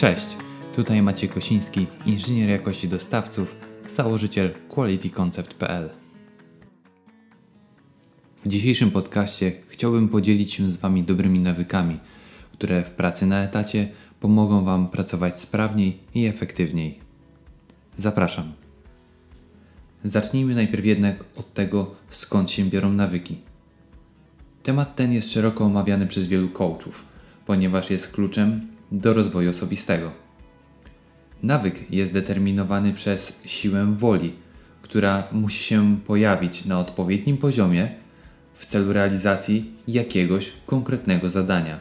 Cześć, tutaj Maciej Kosiński, inżynier jakości dostawców, założyciel qualityconcept.pl. W dzisiejszym podcaście chciałbym podzielić się z Wami dobrymi nawykami, które w pracy na etacie pomogą Wam pracować sprawniej i efektywniej. Zapraszam. Zacznijmy najpierw jednak od tego, skąd się biorą nawyki. Temat ten jest szeroko omawiany przez wielu coachów, ponieważ jest kluczem do rozwoju osobistego. Nawyk jest determinowany przez siłę woli, która musi się pojawić na odpowiednim poziomie w celu realizacji jakiegoś konkretnego zadania.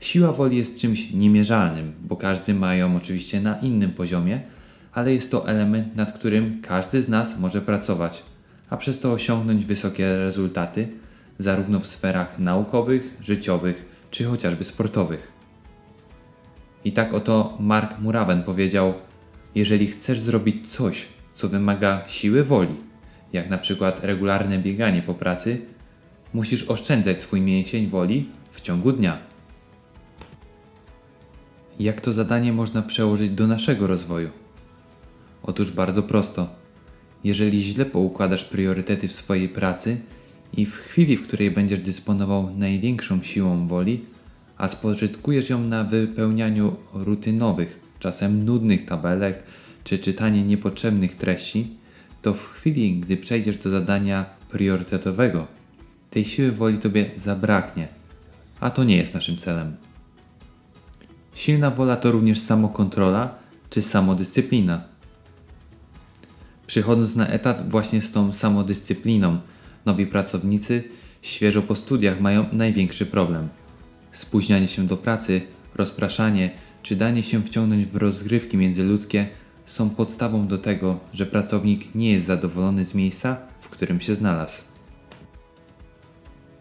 Siła woli jest czymś niemierzalnym, bo każdy ma ją oczywiście na innym poziomie, ale jest to element, nad którym każdy z nas może pracować, a przez to osiągnąć wysokie rezultaty, zarówno w sferach naukowych, życiowych czy chociażby sportowych. I tak oto Mark Muraven powiedział: Jeżeli chcesz zrobić coś, co wymaga siły woli, jak na przykład regularne bieganie po pracy, musisz oszczędzać swój mięsień woli w ciągu dnia. Jak to zadanie można przełożyć do naszego rozwoju? Otóż bardzo prosto. Jeżeli źle poukładasz priorytety w swojej pracy i w chwili, w której będziesz dysponował największą siłą woli, a spożytkujesz ją na wypełnianiu rutynowych, czasem nudnych tabelek czy czytanie niepotrzebnych treści, to w chwili, gdy przejdziesz do zadania priorytetowego, tej siły woli tobie zabraknie, a to nie jest naszym celem. Silna wola to również samokontrola czy samodyscyplina. Przychodząc na etat właśnie z tą samodyscypliną, nowi pracownicy świeżo po studiach mają największy problem. Spóźnianie się do pracy, rozpraszanie czy danie się wciągnąć w rozgrywki międzyludzkie są podstawą do tego, że pracownik nie jest zadowolony z miejsca, w którym się znalazł.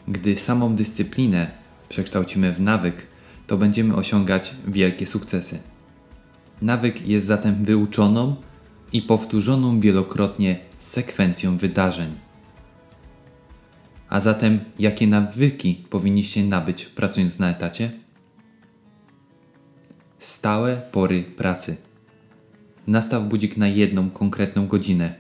Gdy samą dyscyplinę przekształcimy w nawyk, to będziemy osiągać wielkie sukcesy. Nawyk jest zatem wyuczoną i powtórzoną wielokrotnie sekwencją wydarzeń. A zatem, jakie nawyki powinniście nabyć pracując na etacie? Stałe pory pracy. Nastaw budzik na jedną konkretną godzinę.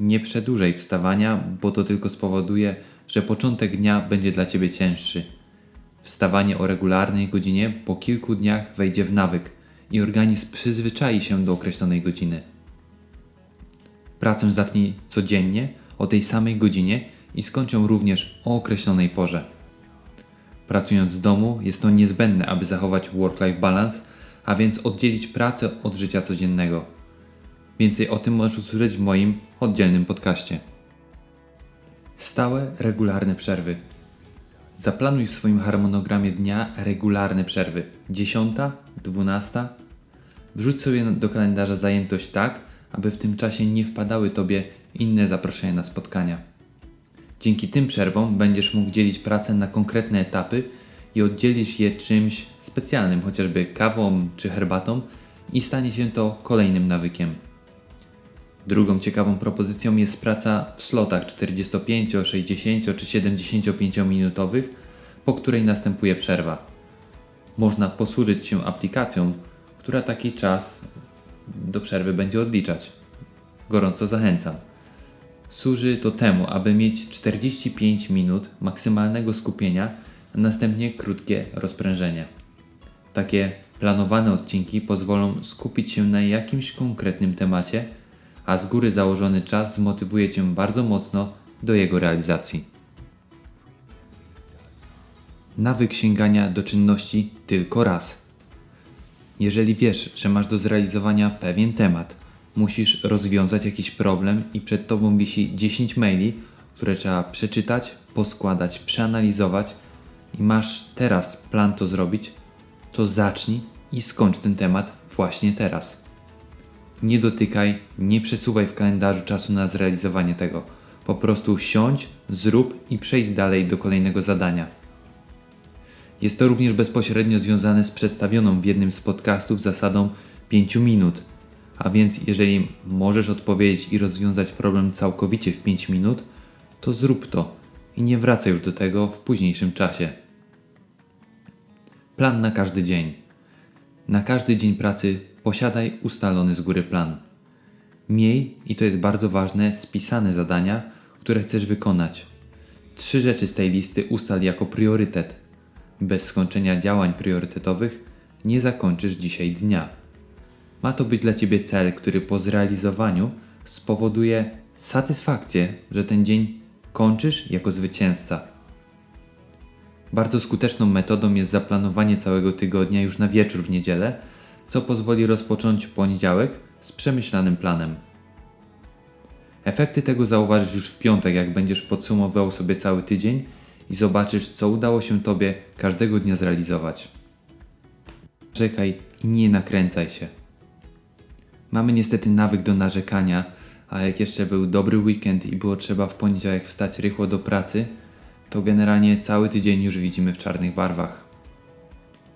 Nie przedłużaj wstawania, bo to tylko spowoduje, że początek dnia będzie dla Ciebie cięższy. Wstawanie o regularnej godzinie po kilku dniach wejdzie w nawyk i organizm przyzwyczai się do określonej godziny. Pracę zacznij codziennie o tej samej godzinie i skończą również o określonej porze. Pracując z domu jest to niezbędne, aby zachować work-life balance, a więc oddzielić pracę od życia codziennego. Więcej o tym możesz usłyszeć w moim oddzielnym podcaście. Stałe, regularne przerwy. Zaplanuj w swoim harmonogramie dnia regularne przerwy. 10, 12. Wrzuć sobie do kalendarza zajętość tak, aby w tym czasie nie wpadały Tobie inne zaproszenia na spotkania. Dzięki tym przerwom będziesz mógł dzielić pracę na konkretne etapy i oddzielisz je czymś specjalnym, chociażby kawą czy herbatą, i stanie się to kolejnym nawykiem. Drugą ciekawą propozycją jest praca w slotach 45, 60 czy 75 minutowych, po której następuje przerwa. Można posłużyć się aplikacją, która taki czas do przerwy będzie odliczać. Gorąco zachęcam. Służy to temu, aby mieć 45 minut maksymalnego skupienia, a następnie krótkie rozprężenie. Takie planowane odcinki pozwolą skupić się na jakimś konkretnym temacie, a z góry założony czas zmotywuje Cię bardzo mocno do jego realizacji. Nawyk sięgania do czynności tylko raz. Jeżeli wiesz, że masz do zrealizowania pewien temat, musisz rozwiązać jakiś problem i przed tobą wisi 10 maili, które trzeba przeczytać, poskładać, przeanalizować i masz teraz plan to zrobić, to zacznij i skończ ten temat właśnie teraz. Nie dotykaj, nie przesuwaj w kalendarzu czasu na zrealizowanie tego. Po prostu siądź, zrób i przejdź dalej do kolejnego zadania. Jest to również bezpośrednio związane z przedstawioną w jednym z podcastów zasadą 5 minut – a więc jeżeli możesz odpowiedzieć i rozwiązać problem całkowicie w 5 minut, to zrób to i nie wracaj już do tego w późniejszym czasie. Plan na każdy dzień. Na każdy dzień pracy posiadaj ustalony z góry plan. Miej, i to jest bardzo ważne, spisane zadania, które chcesz wykonać. Trzy rzeczy z tej listy ustal jako priorytet. Bez skończenia działań priorytetowych nie zakończysz dzisiaj dnia. Ma to być dla Ciebie cel, który po zrealizowaniu spowoduje satysfakcję, że ten dzień kończysz jako zwycięzca. Bardzo skuteczną metodą jest zaplanowanie całego tygodnia już na wieczór w niedzielę, co pozwoli rozpocząć poniedziałek z przemyślanym planem. Efekty tego zauważysz już w piątek, jak będziesz podsumowywał sobie cały tydzień i zobaczysz, co udało się Tobie każdego dnia zrealizować. Czekaj i nie nakręcaj się. Mamy niestety nawyk do narzekania, a jak jeszcze był dobry weekend i było trzeba w poniedziałek wstać rychło do pracy, to generalnie cały tydzień już widzimy w czarnych barwach.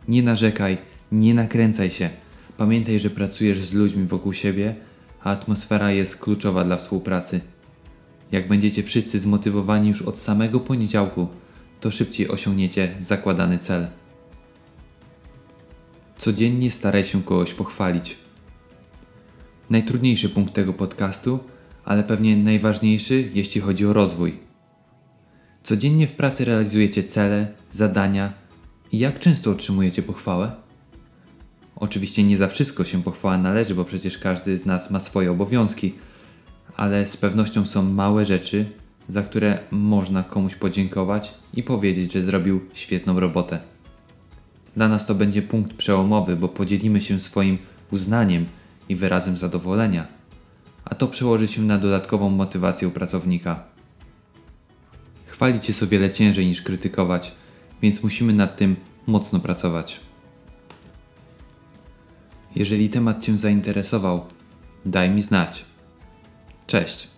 Nie narzekaj, nie nakręcaj się. Pamiętaj, że pracujesz z ludźmi wokół siebie, a atmosfera jest kluczowa dla współpracy. Jak będziecie wszyscy zmotywowani już od samego poniedziałku, to szybciej osiągniecie zakładany cel. Codziennie staraj się kogoś pochwalić. Najtrudniejszy punkt tego podcastu, ale pewnie najważniejszy, jeśli chodzi o rozwój. Codziennie w pracy realizujecie cele, zadania i jak często otrzymujecie pochwałę? Oczywiście nie za wszystko się pochwała należy, bo przecież każdy z nas ma swoje obowiązki, ale z pewnością są małe rzeczy, za które można komuś podziękować i powiedzieć, że zrobił świetną robotę. Dla nas to będzie punkt przełomowy, bo podzielimy się swoim uznaniem i wyrazem zadowolenia, a to przełoży się na dodatkową motywację pracownika. Chwalić jest o wiele ciężej niż krytykować, więc musimy nad tym mocno pracować. Jeżeli temat Cię zainteresował, daj mi znać. Cześć.